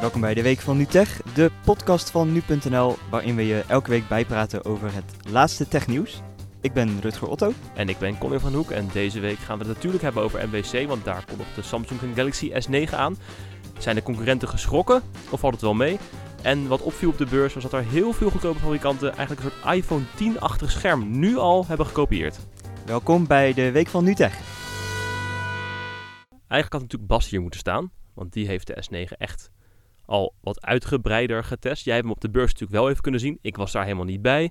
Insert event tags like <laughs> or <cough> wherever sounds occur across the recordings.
Welkom bij de Week van NuTech, de podcast van nu.nl, waarin we je elke week bijpraten over het laatste technieuws. Ik ben Rutger Otto. En ik ben Colin van Hoek en deze week gaan we het natuurlijk hebben over MWC, want daar komt nog de Samsung Galaxy S9 aan. Zijn de concurrenten geschrokken of valt het wel mee? En wat opviel op de beurs was dat er heel veel goedkope fabrikanten eigenlijk een soort iPhone 10-achtig scherm nu al hebben gekopieerd. Welkom bij de Week van NuTech. Eigenlijk had natuurlijk Bas hier moeten staan, want die heeft de S9 echt al wat uitgebreider getest. Jij hebt hem op de beurs natuurlijk wel even kunnen zien. Ik was daar helemaal niet bij.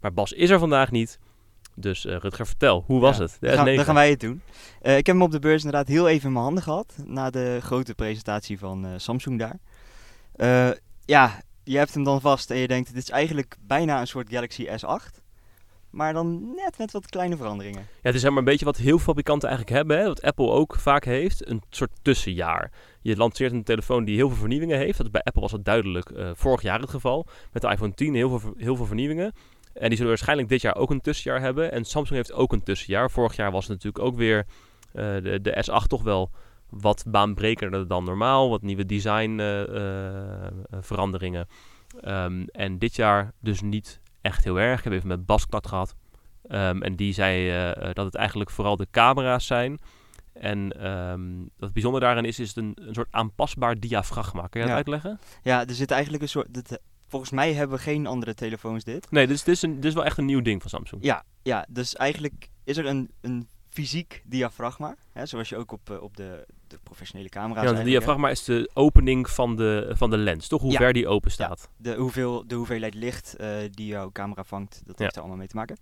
Maar Bas is er vandaag niet. Dus uh, Rutger, vertel, hoe was Ja, het? De gaan, S9. dan gaan wij het doen. Eh, ik heb hem op de beurs inderdaad heel even in mijn handen gehad, na de grote presentatie van eh, Samsung daar. Eh, ja, je hebt hem dan vast en je denkt, dit is eigenlijk bijna een soort Galaxy S8. Maar dan net met wat kleine veranderingen. Ja, het is maar een beetje wat heel fabrikanten eigenlijk hebben. Hè? Wat Apple ook vaak heeft. Een soort tussenjaar. Je lanceert een telefoon die heel veel vernieuwingen heeft. Dat bij Apple was dat duidelijk eh, vorig jaar het geval. Met de iPhone 10 heel veel, heel veel vernieuwingen. En die zullen waarschijnlijk dit jaar ook een tussenjaar hebben. En Samsung heeft ook een tussenjaar. Vorig jaar was het natuurlijk ook weer eh, de, de S8 toch wel wat baanbrekender dan normaal. Wat nieuwe design eh, veranderingen. Ehm, en dit jaar dus niet echt heel erg. Ik heb even met Bas contact gehad. Ehm, en die zei eh, eh, dat het eigenlijk vooral de camera's zijn. En ehm, wat het bijzonder daarin is, is het een, een soort aanpasbaar diafragma. Kun je dat Ja. uitleggen? Ja, er zit eigenlijk een soort... dit- volgens mij hebben geen andere telefoons dit. Nee, is, dit, is een, dit is wel echt een nieuw ding van Samsung. Ja, ja, dus eigenlijk is er een, een fysiek diafragma. Hè, zoals je ook op, eh, op de, de professionele camera's Ja, eigenlijk diafragma is de opening van de, van de lens, toch? Hoe Ja. ver die open staat. hebt. De, hoeveel, de hoeveelheid licht eh, die jouw camera vangt, dat Ja. heeft er allemaal mee te maken.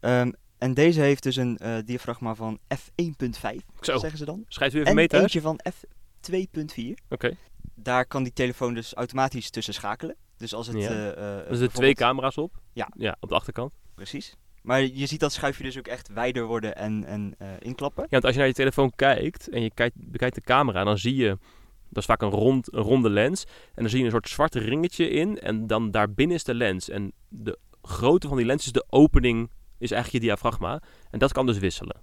Ehm, en deze heeft dus een eh, diafragma van f1.5, Zo, zeggen ze dan. schrijf u even En mee thuis. eentje van f2.4. Oké, Daar kan die telefoon dus automatisch tussen schakelen. Dus als het... Ja. dus er twee camera's op. Ja. Ja, op de achterkant. Precies. Maar je ziet dat schuifje dus ook echt wijder worden en, en eh, inklappen. Ja, want als je naar je telefoon kijkt en je kijkt, bekijkt de camera, dan zie je, dat is vaak een, rond, een ronde lens, en dan zie je een soort zwart ringetje in en dan daarbinnen is de lens. En de grootte van die lens is de opening, is eigenlijk je diafragma. En dat kan dus wisselen.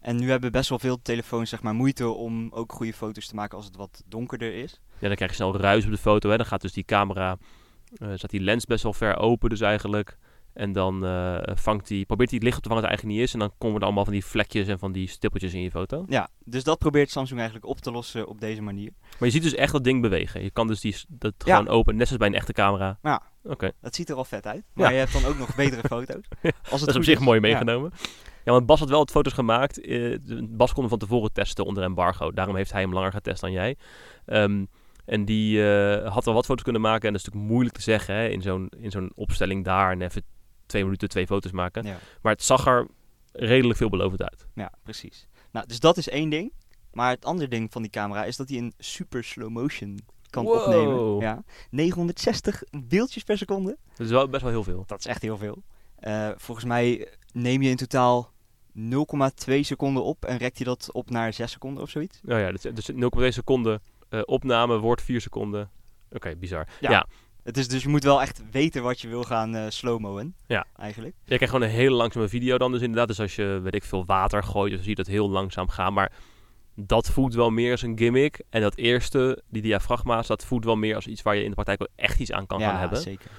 En nu hebben best wel veel telefoons zeg maar, moeite om ook goede foto's te maken als het wat donkerder is. Ja, dan krijg je snel ruis op de foto, hè. dan gaat dus die camera, staat die lens best wel ver open dus eigenlijk. En dan eh, vangt die, probeert hij het licht op te vangen dat het eigenlijk niet is. En dan komen er allemaal van die vlekjes en van die stippeltjes in je foto. Ja, dus dat probeert Samsung eigenlijk op te lossen op deze manier. Maar je ziet dus echt dat ding bewegen. Je kan dus die, dat Ja. gewoon open, net zoals bij een echte camera. Ja. Oké. Dat ziet er al vet uit. Maar Ja. je hebt dan ook nog betere <laughs> foto's. Als het Dat is op zich mooi meegenomen. Ja. want Bas had wel wat foto's gemaakt. Eh, Bas kon hem van tevoren testen onder embargo. Daarom heeft hij hem langer getest dan jij. Ehm, en die eh, had wel wat foto's kunnen maken. En dat is natuurlijk moeilijk te zeggen hè, in zo'n in zo'n opstelling daar. En even twee minuten twee foto's maken. Ja. Maar het zag er redelijk veelbelovend uit. ja, precies. Nou, dus dat is één ding. Maar het andere ding van die camera is dat hij een super slow motion kan Wow. opnemen. Ja. 960 beeldjes per seconde. Dat is wel best wel heel veel. Dat is echt heel veel. Eh, volgens mij neem je in totaal 0,2 seconden op en rekt je dat op naar 6 seconden of zoiets. Nou ja, dus, dus 0,2 seconden eh, opname wordt 4 seconden. Oké, bizar. Ja. ja. Het is dus je moet wel echt weten wat je wil gaan eh slowmoen. Ja. Eigenlijk. Je krijgt gewoon een hele langzame video dan dus inderdaad. Dus als je, weet ik veel, water gooit, dan zie je dat heel langzaam gaan. Maar dat voelt wel meer als een gimmick. En dat eerste, die diafragma's, dat voelt wel meer als iets waar je in de praktijk ook echt iets aan kan ja, gaan hebben. zeker.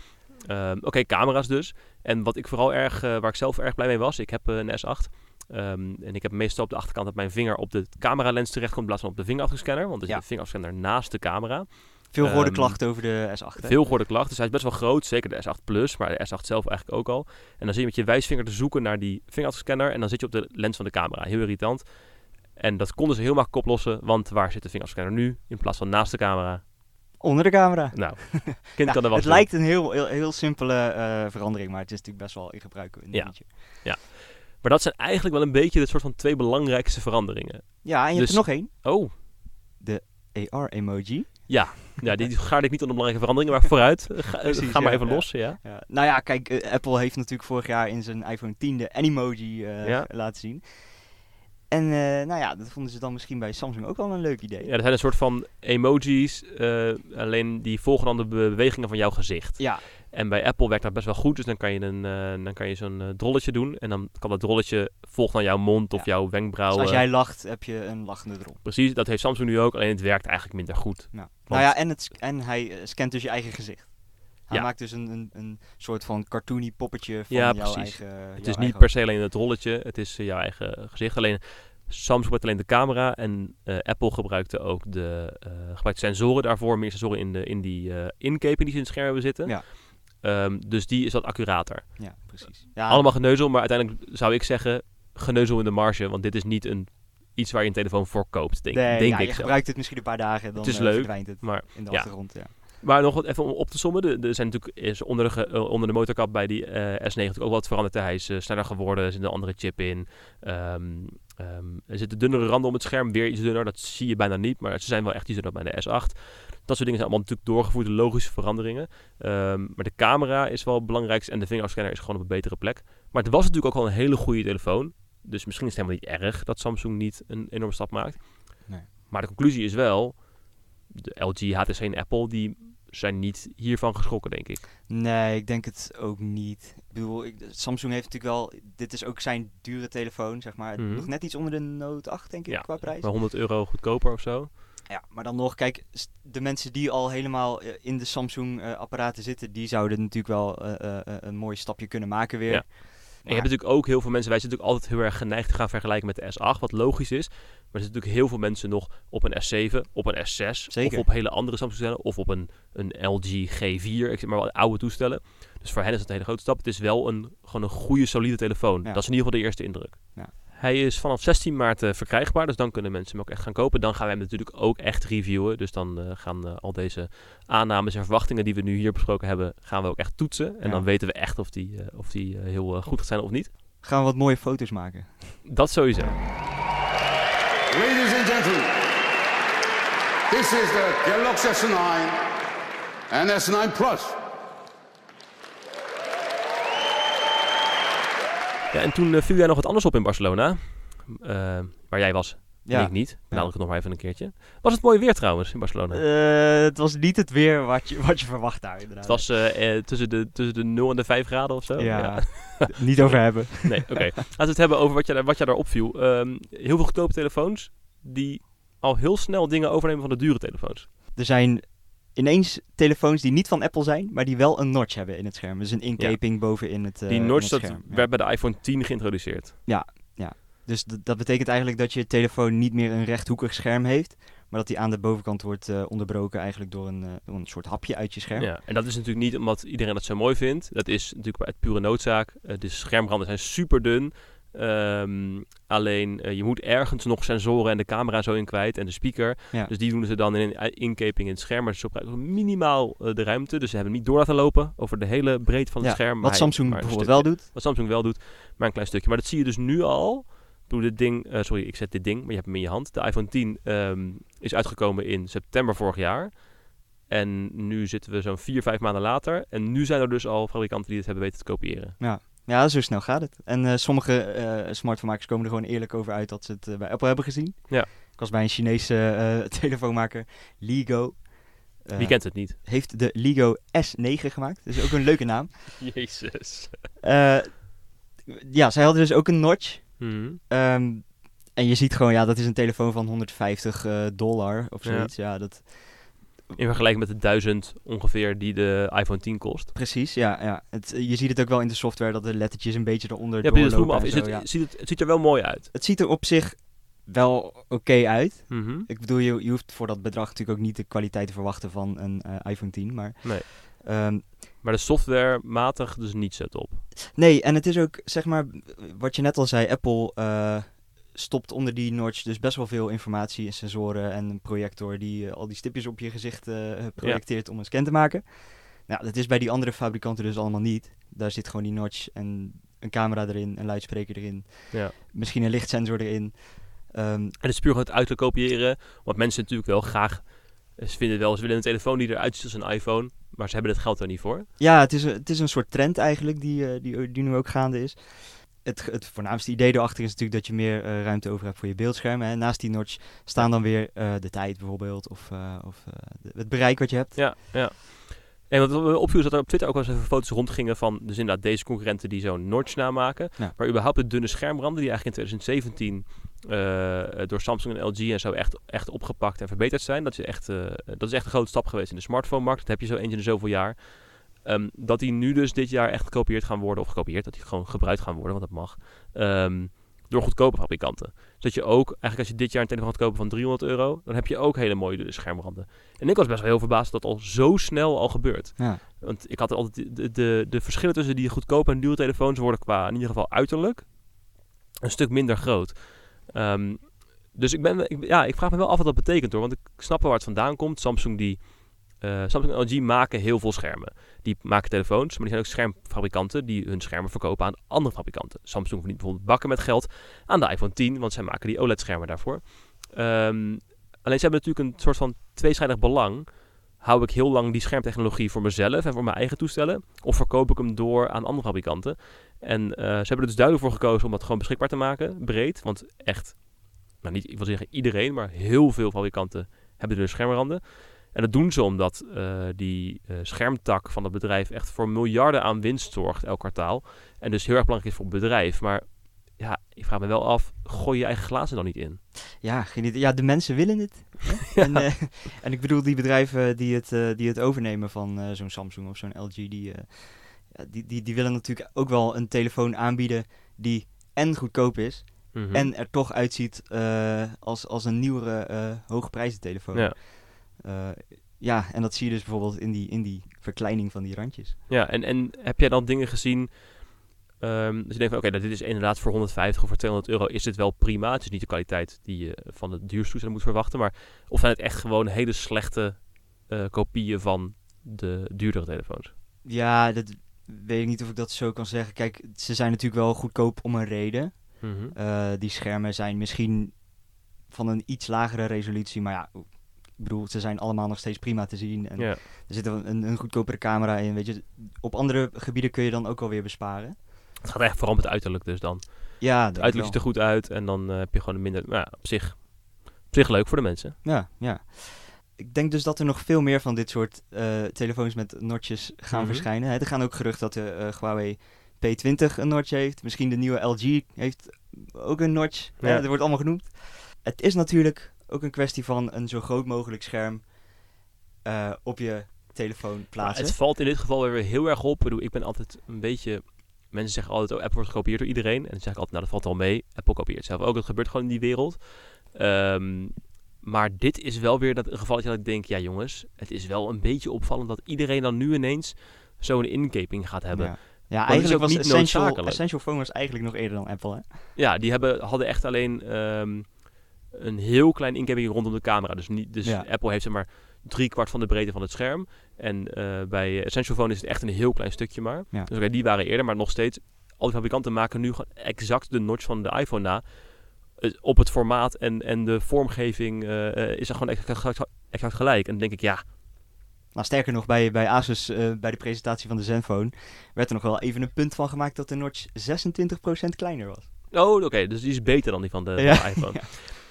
Ehm, Oké, camera's dus. En wat ik vooral erg, eh, waar ik zelf erg blij mee was, ik heb eh, een S8. Ehm, en ik heb meestal op de achterkant dat mijn vinger op de cameralens terechtkomt in plaats van op de vingerafdrukscanner. Want zit Ja. een vingerafdrukscanner naast de camera. Veel gehoorde Ehm, klachten over de S8. hè? Veel gehoorde klachten. Dus hij is best wel groot. Zeker de S8 Plus, maar de S8 zelf eigenlijk ook al. En dan zie je met je wijsvinger te zoeken naar die vingerafdrukscanner. En dan zit je op de lens van de camera. Heel irritant. En dat konden ze heel makkelijk oplossen. Want waar zit de vingerafdrukscanner nu? In plaats van naast de camera. Onder de camera. Nou, <laughs> kind Ja, kan er wat het lijkt een heel, heel, heel simpele eh, verandering, maar het is natuurlijk best wel in gebruik. Een Ja. dingetje. Maar dat zijn eigenlijk wel een beetje de soort van twee belangrijkste veranderingen. ja, en je Dus- hebt er nog één. Oh, AR-emoji. ja. Ja, die gaarde ik niet onder belangrijke veranderingen. Maar vooruit. <laughs> Ga, Precies, ga maar even los. Ja. Ja. Nou ja, kijk, eh, Apple heeft natuurlijk vorig jaar in zijn iPhone 10 de Animoji laten zien. En eh, nou ja, dat vonden ze dan misschien bij Samsung ook wel een leuk idee. ja, er zijn een soort van emojis. eh, alleen die volgen dan de be- bewegingen van jouw gezicht. Ja, En bij Apple werkt dat best wel goed. Dus dan kan je, een, eh, dan kan je zo'n drolletje doen. En dan kan dat drolletje volgt naar jouw mond of Ja. jouw Dus wenkbrauwen. als jij lacht, heb je een lachende drol. Precies, dat heeft Samsung nu ook. Alleen het werkt eigenlijk minder goed. Nou, nou ja, en, het, en hij scant dus je eigen gezicht. Hij Ja. maakt dus een, een, een soort van cartoony poppetje van Ja, jouw precies. eigen Het is niet per se alleen het rolletje. Het is eh, jouw eigen gezicht. Alleen Samsung gebruikt alleen de camera. En eh, Apple gebruikte ook de eh, gebruikt sensoren daarvoor. Meer sensoren in, de, in die eh inkeping die ze in het scherm hebben zitten. Ja. Ehm, dus die is wat accurater. Ja, precies. Ja, Allemaal geneuzel, maar uiteindelijk zou ik zeggen geneuzel in de marge. Want dit is niet een, iets waar je een telefoon voor koopt, denk, nee, denk ja, ik je zelf. gebruikt het misschien een paar dagen, dan Het is leuk, verdwijnt het Maar, in de achtergrond. Ja. Maar nog wat even om op te sommen. Er zijn natuurlijk is onder, de, eh, onder de motorkap bij die eh, S9 natuurlijk ook wat veranderd. Hij is eh, sneller geworden, er zit een andere chip in. Ehm, ehm, er zitten dunnere randen om het scherm, weer iets dunner. Dat zie je bijna niet, maar ze zijn wel echt iets dunner bij de S8. Dat soort dingen zijn allemaal natuurlijk doorgevoerde logische veranderingen. Ehm, maar de camera is wel het belangrijkste en de vingerafscanner is gewoon op een betere plek. Maar het was natuurlijk ook al een hele goede telefoon. Dus misschien is het helemaal niet erg dat Samsung niet een enorme stap maakt. Nee. Maar de conclusie is wel, de LG, HTC en Apple, die zijn niet hiervan geschrokken, denk ik. Nee, ik denk het ook niet. Ik bedoel, ik, Samsung heeft natuurlijk wel... Dit is ook zijn dure telefoon, zeg maar. Nog net iets onder de Note 8, denk ik, Ja, qua prijs. Maar 100 euro goedkoper of zo. Ja, maar dan nog, kijk, de mensen die al helemaal eh, in de Samsung-apparaten zitten... die zouden natuurlijk wel eh, eh, eh, een mooi stapje kunnen maken weer. Ja. En je hebt natuurlijk ook heel veel mensen, wij zijn natuurlijk altijd heel erg geneigd te gaan vergelijken met de S8, wat logisch is. Maar er zitten natuurlijk heel veel mensen nog op een S7, op een S6, Zeker. of op hele andere Samsung toestellen, of op een, een LG G4, ik zeg maar wel oude toestellen. Dus voor hen is het een hele grote stap. Het is wel een, gewoon een goede, solide telefoon. Ja. Dat is in ieder geval de eerste indruk. Ja. Hij is vanaf 16 maart eh, verkrijgbaar, dus dan kunnen mensen hem ook echt gaan kopen. Dan gaan we hem natuurlijk ook echt reviewen. Dus dan eh, gaan eh, al deze aannames en verwachtingen die we nu hier besproken hebben, gaan we ook echt toetsen. En Ja. dan weten we echt of die, eh, of die heel goed gaat zijn of niet. Gaan we wat mooie foto's maken. Dat sowieso. Ladies and gentlemen, this is the Galaxy S9 and S9 Plus. Ja, en toen eh, viel jij nog wat anders op in Barcelona. Eh, waar jij was. Ja. En ik niet. Het nog maar even een keertje. Was het mooi weer trouwens in Barcelona? Eh, het was niet het weer wat je, wat je verwacht daar, inderdaad. het was eh, tussen, de, tussen de 0 en de 5 graden of zo. Ja, <laughs> niet over hebben. <laughs> Nee, oké. Laten we het hebben over wat, je, wat jij daar opviel. Ehm, heel veel goedkope telefoons die al heel snel dingen overnemen van de dure telefoons. Er zijn ineens telefoons die niet van Apple zijn, maar die wel een notch hebben in het scherm. Dus een inkeping bovenin het, eh, Die notch dat. Ja. werd bij de iPhone 10 geïntroduceerd. Dus d- dat betekent eigenlijk dat je telefoon niet meer een rechthoekig scherm heeft, maar dat die aan de bovenkant wordt eh, onderbroken eigenlijk door een, eh, door een soort hapje uit je scherm. Ja, en dat is natuurlijk niet omdat iedereen dat zo mooi vindt. Dat is natuurlijk uit pure noodzaak. Eh, de schermranden zijn super dun. Ehm, alleen eh, je moet ergens nog sensoren en de camera zo in kwijt en de speaker. Ja. Dus die doen ze dan in een inkeping in het scherm. Maar ze gebruiken minimaal eh, de ruimte. Dus ze hebben hem niet door laten lopen over de hele breedte van het scherm. wat hij- Samsung bijvoorbeeld wel doet. Wat Samsung wel doet, maar een klein stukje. Maar dat zie je dus nu al. Ik bedoel, dit ding, eh, sorry, ik zet dit ding, maar je hebt hem in je hand. De iPhone 10 ehm, is uitgekomen in september vorig jaar. En nu zitten we zo'n vier, vijf maanden later. En nu zijn er dus al fabrikanten die het hebben weten te kopiëren. Ja, zo snel gaat het. En eh, sommige eh smartphonemakers komen er gewoon eerlijk over uit dat ze het eh, bij Apple hebben gezien. Ja. Ik was bij een Chinese <laughs> telefoonmaker, Ligo. Wie kent het niet? Heeft de Ligo S9 gemaakt. Dat is ook een leuke naam. <laughs> Jezus. Ja, zij hadden dus ook een notch. Mhm. Ehm, en je ziet gewoon, ja, dat is een telefoon van 150 eh, dollar of Ja. zoiets. Ja, dat, In vergelijking met de 1000 ongeveer die de iPhone 10 kost. precies, ja. ja. Het, je ziet het ook wel in de software dat de lettertjes een beetje eronder Ja, doorlopen af. en Is zo, het, ja. ziet het, het ziet er wel mooi uit. Het ziet er op zich wel oké uit. Mhm. Ik bedoel, je, je hoeft voor dat bedrag natuurlijk ook niet de kwaliteit te verwachten van een eh, iPhone 10. Maar, Nee. Ehm, Maar de software matig dus niet zo top. nee, en het is ook, zeg maar, wat je net al zei, Apple eh, stopt onder die notch dus best wel veel informatie en sensoren en een projector die eh, al die stipjes op je gezicht eh, projecteert om een scan te maken. Nou, dat is bij die andere fabrikanten dus allemaal niet. Daar zit gewoon die notch en een camera erin, een luidspreker erin, Ja. misschien een lichtsensor erin. Ehm, En het is puur gewoon het uit te kopiëren. Want mensen natuurlijk wel graag... Ze vinden wel, ze willen een telefoon die eruit ziet als een iPhone. Maar ze hebben het geld er niet voor. Ja, het is, een- het is een soort trend eigenlijk die, eh, die, die nu ook gaande is. Het, het voornaamste idee erachter is natuurlijk dat je meer eh, ruimte over hebt voor je beeldscherm. Hè. Naast die notch staan dan weer eh, de tijd bijvoorbeeld of, eh, of de- het bereik wat je hebt. Ja, ja. En wat me opviel is dat er op Twitter ook wel eens even foto's rondgingen van dus inderdaad deze concurrenten die zo'n notch namaken. Ja. Maar überhaupt de dunne schermranden die eigenlijk in 2017 eh, door Samsung en LG en zo echt, echt opgepakt en verbeterd zijn. Dat is, echt, dat is echt een grote stap geweest in de smartphone-markt. Dat heb je zo eentje in de zoveel jaar. Ehm, dat die nu dus dit jaar echt gekopieerd gaan worden, of gekopieerd, dat die gewoon gebruikt gaan worden, want dat mag. ehm, door goedkope fabrikanten. Zodat je ook, eigenlijk als je dit jaar een telefoon gaat kopen van 300 euro, dan heb je ook hele mooie schermranden. En ik was best wel heel verbaasd dat dat al zo snel al gebeurt. Ja. Want ik had altijd de, de, de verschillen tussen die goedkope en dure telefoons worden qua in ieder geval uiterlijk een stuk minder groot. Ehm, dus ik, ben, ik, ja, ik vraag me wel af wat dat betekent hoor. Want ik snap wel waar het vandaan komt. Samsung, die, eh, Samsung en LG maken heel veel schermen. Die maken telefoons, maar die zijn ook schermfabrikanten die hun schermen verkopen aan andere fabrikanten. Samsung verdient bijvoorbeeld bakken met geld aan de iPhone 10, want zij maken die OLED-schermen daarvoor. Ehm, alleen ze hebben natuurlijk een soort van tweeschijdig belang. Hou ik heel lang die schermtechnologie voor mezelf en voor mijn eigen toestellen? Of verkoop ik hem door aan andere fabrikanten? En eh, ze hebben er dus duidelijk voor gekozen om dat gewoon beschikbaar te maken, breed. Want echt, nou niet, ik wil zeggen iedereen, maar heel veel fabrikanten hebben dus schermranden. En dat doen ze omdat eh, die eh, schermtak van het bedrijf echt voor miljarden aan winst zorgt elk kwartaal. En dus heel erg belangrijk is voor het bedrijf. Maar ja, ik vraag me wel af, gooi je eigen glazen dan niet in? Ja, geen idee. ja, de mensen willen het. <laughs> en, eh, en ik bedoel, die bedrijven die het, die het overnemen van zo'n Samsung of zo'n LG, die, die, die, die willen natuurlijk ook wel een telefoon aanbieden die en goedkoop is Mhm. en er toch uitziet als, als een nieuwere, eh hoogprijzen telefoon. Ja. Eh, ja, en dat zie je dus bijvoorbeeld in die, in die verkleining van die randjes. Ja, en, en heb jij dan dingen gezien... ehm dat je denkt van, oké, nou, dit is inderdaad voor 150 of voor 200 euro is dit wel prima. Het is niet de kwaliteit die je van het duurste toestel moet verwachten. Maar of zijn het echt gewoon hele slechte eh, kopieën van de duurdere telefoons? Ja, dat weet ik niet of ik dat zo kan zeggen. Kijk, ze zijn natuurlijk wel goedkoop om een reden. Mhm. Eh, die schermen zijn misschien van een iets lagere resolutie, maar ja, ik bedoel, ze zijn allemaal nog steeds prima te zien. En Ja. er zit een, een, een goedkopere camera in, weet je. Op andere gebieden kun je dan ook alweer besparen. Het gaat echt vooral om het uiterlijk dus dan. Ja, Het uiterlijk ziet er goed uit en dan eh, heb je gewoon een minder... Nou ja, op zich, op zich leuk voor de mensen. Ja, ja. Ik denk dus dat er nog veel meer van dit soort eh, telefoons met notches gaan Mhm. verschijnen. Hè, er gaan ook geruchten dat de eh, Huawei P20 een notch heeft. Misschien de nieuwe LG heeft ook een notch. Hè, Ja. dat wordt allemaal genoemd. Het is natuurlijk ook een kwestie van een zo groot mogelijk scherm eh, op je telefoon Maar plaatsen. het valt in dit geval weer heel erg op. Ik, bedoel, ik ben altijd een beetje... Mensen zeggen altijd, oh, Apple wordt gekopieerd door iedereen. En dan zeg ik altijd, nou, dat valt wel mee. Apple kopieert zelf ook. Dat gebeurt gewoon in die wereld. Ehm, maar dit is wel weer dat gevalletje dat ik denk, ja jongens, het is wel een beetje opvallend dat iedereen dan nu ineens zo'n inkeping gaat hebben. Ja, eigenlijk was niet Essential. Essential Phone was eigenlijk nog eerder dan Apple. Hè? Ja, die hebben, hadden echt alleen ehm, een heel klein inkeping rondom de camera. Dus, niet, dus Ja. Apple heeft zeg maar drie kwart van de breedte van het scherm. En eh, bij Essential Phone is het echt een heel klein stukje maar. Ja. Dus die waren eerder, maar nog steeds. Al die fabrikanten maken nu gewoon exact de notch van de iPhone na. Eh, op het formaat en, en de vormgeving eh, is er gewoon exact, exact, gelijk. En dan denk ik, ja, Nou, sterker nog, bij, bij Asus, bij de presentatie van de Zenfone, werd er nog wel even een punt van gemaakt dat de notch 26% kleiner was. Oh, oké, dus die is beter dan die van de, Ja, van de iPhone. <laughs> ja.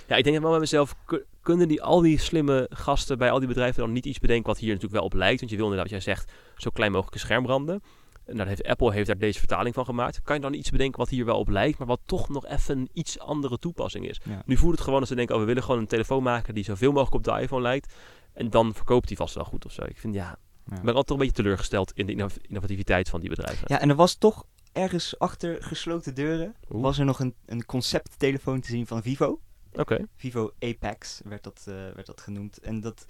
Ja. ik denk wel bij mezelf, ku- kunnen die, al die slimme gasten bij al die bedrijven dan niet iets bedenken wat hier natuurlijk wel op lijkt? Want je wil inderdaad, wat jij zegt, zo klein mogelijke schermbranden. Nou, dat heeft, Apple heeft daar deze vertaling van gemaakt. Kan je dan iets bedenken wat hier wel op lijkt, maar wat toch nog even een iets andere toepassing is? Ja. Nu voelt het gewoon als ze denken, oh, we willen gewoon een telefoon maken die zoveel mogelijk op de iPhone lijkt. En dan verkoopt die vast wel goed of zo. Ik vind, ja, Ja. ik ben altijd toch een beetje teleurgesteld in de innov- innovativiteit van die bedrijven. Ja, en er was toch ergens achter gesloten deuren, Oeh. was er nog een, een concepttelefoon te zien van Vivo. Oké, Vivo Apex werd dat, eh, werd dat genoemd. En dat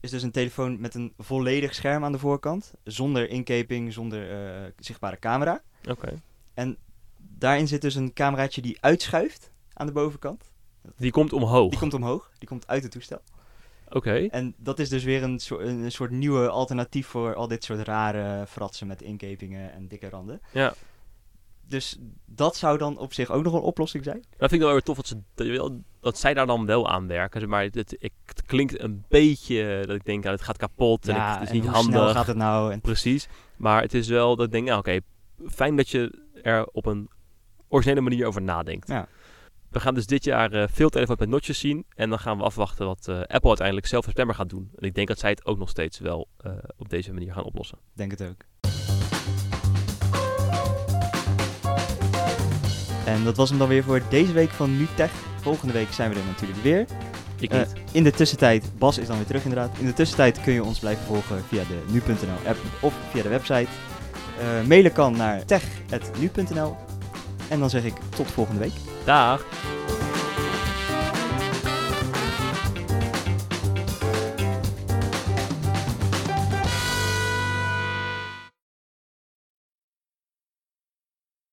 is dus een telefoon met een volledig scherm aan de voorkant. Zonder inkeping, zonder eh, zichtbare camera. oké. En daarin zit dus een cameraatje die uitschuift aan de bovenkant. Die komt omhoog. Die komt omhoog, die komt uit het toestel. Oké. En dat is dus weer een, soort een, een soort nieuwe alternatief voor al dit soort rare fratsen met inkepingen en dikke randen. Ja. Dus dat zou dan op zich ook nog een oplossing zijn. Dat vind ik wel weer tof dat, ze, dat, zij daar dan wel aan werken. Maar het, het, ik- het klinkt een beetje dat ik denk, ja, het gaat kapot en ik- het is en niet handig. gaat het nou? En, Precies. Maar het is wel dat ik denk, ja, oké, fijn dat je er op een originele manier over nadenkt. Ja. We gaan dus dit jaar eh, veel telefoons met notches zien. En dan gaan we afwachten wat eh, Apple uiteindelijk zelf in september gaat doen. En ik denk dat zij het ook nog steeds wel eh, op deze manier gaan oplossen. Denk het ook. En dat was hem dan weer voor deze week van NuTech. Volgende week zijn we er natuurlijk weer. Ik Eh, niet. in de tussentijd, Bas is dan weer terug inderdaad. In de tussentijd kun je ons blijven volgen via de nu.nl app of via de website. Eh, mailen kan naar tech.nu.nl. En dan zeg ik tot volgende week. Dag!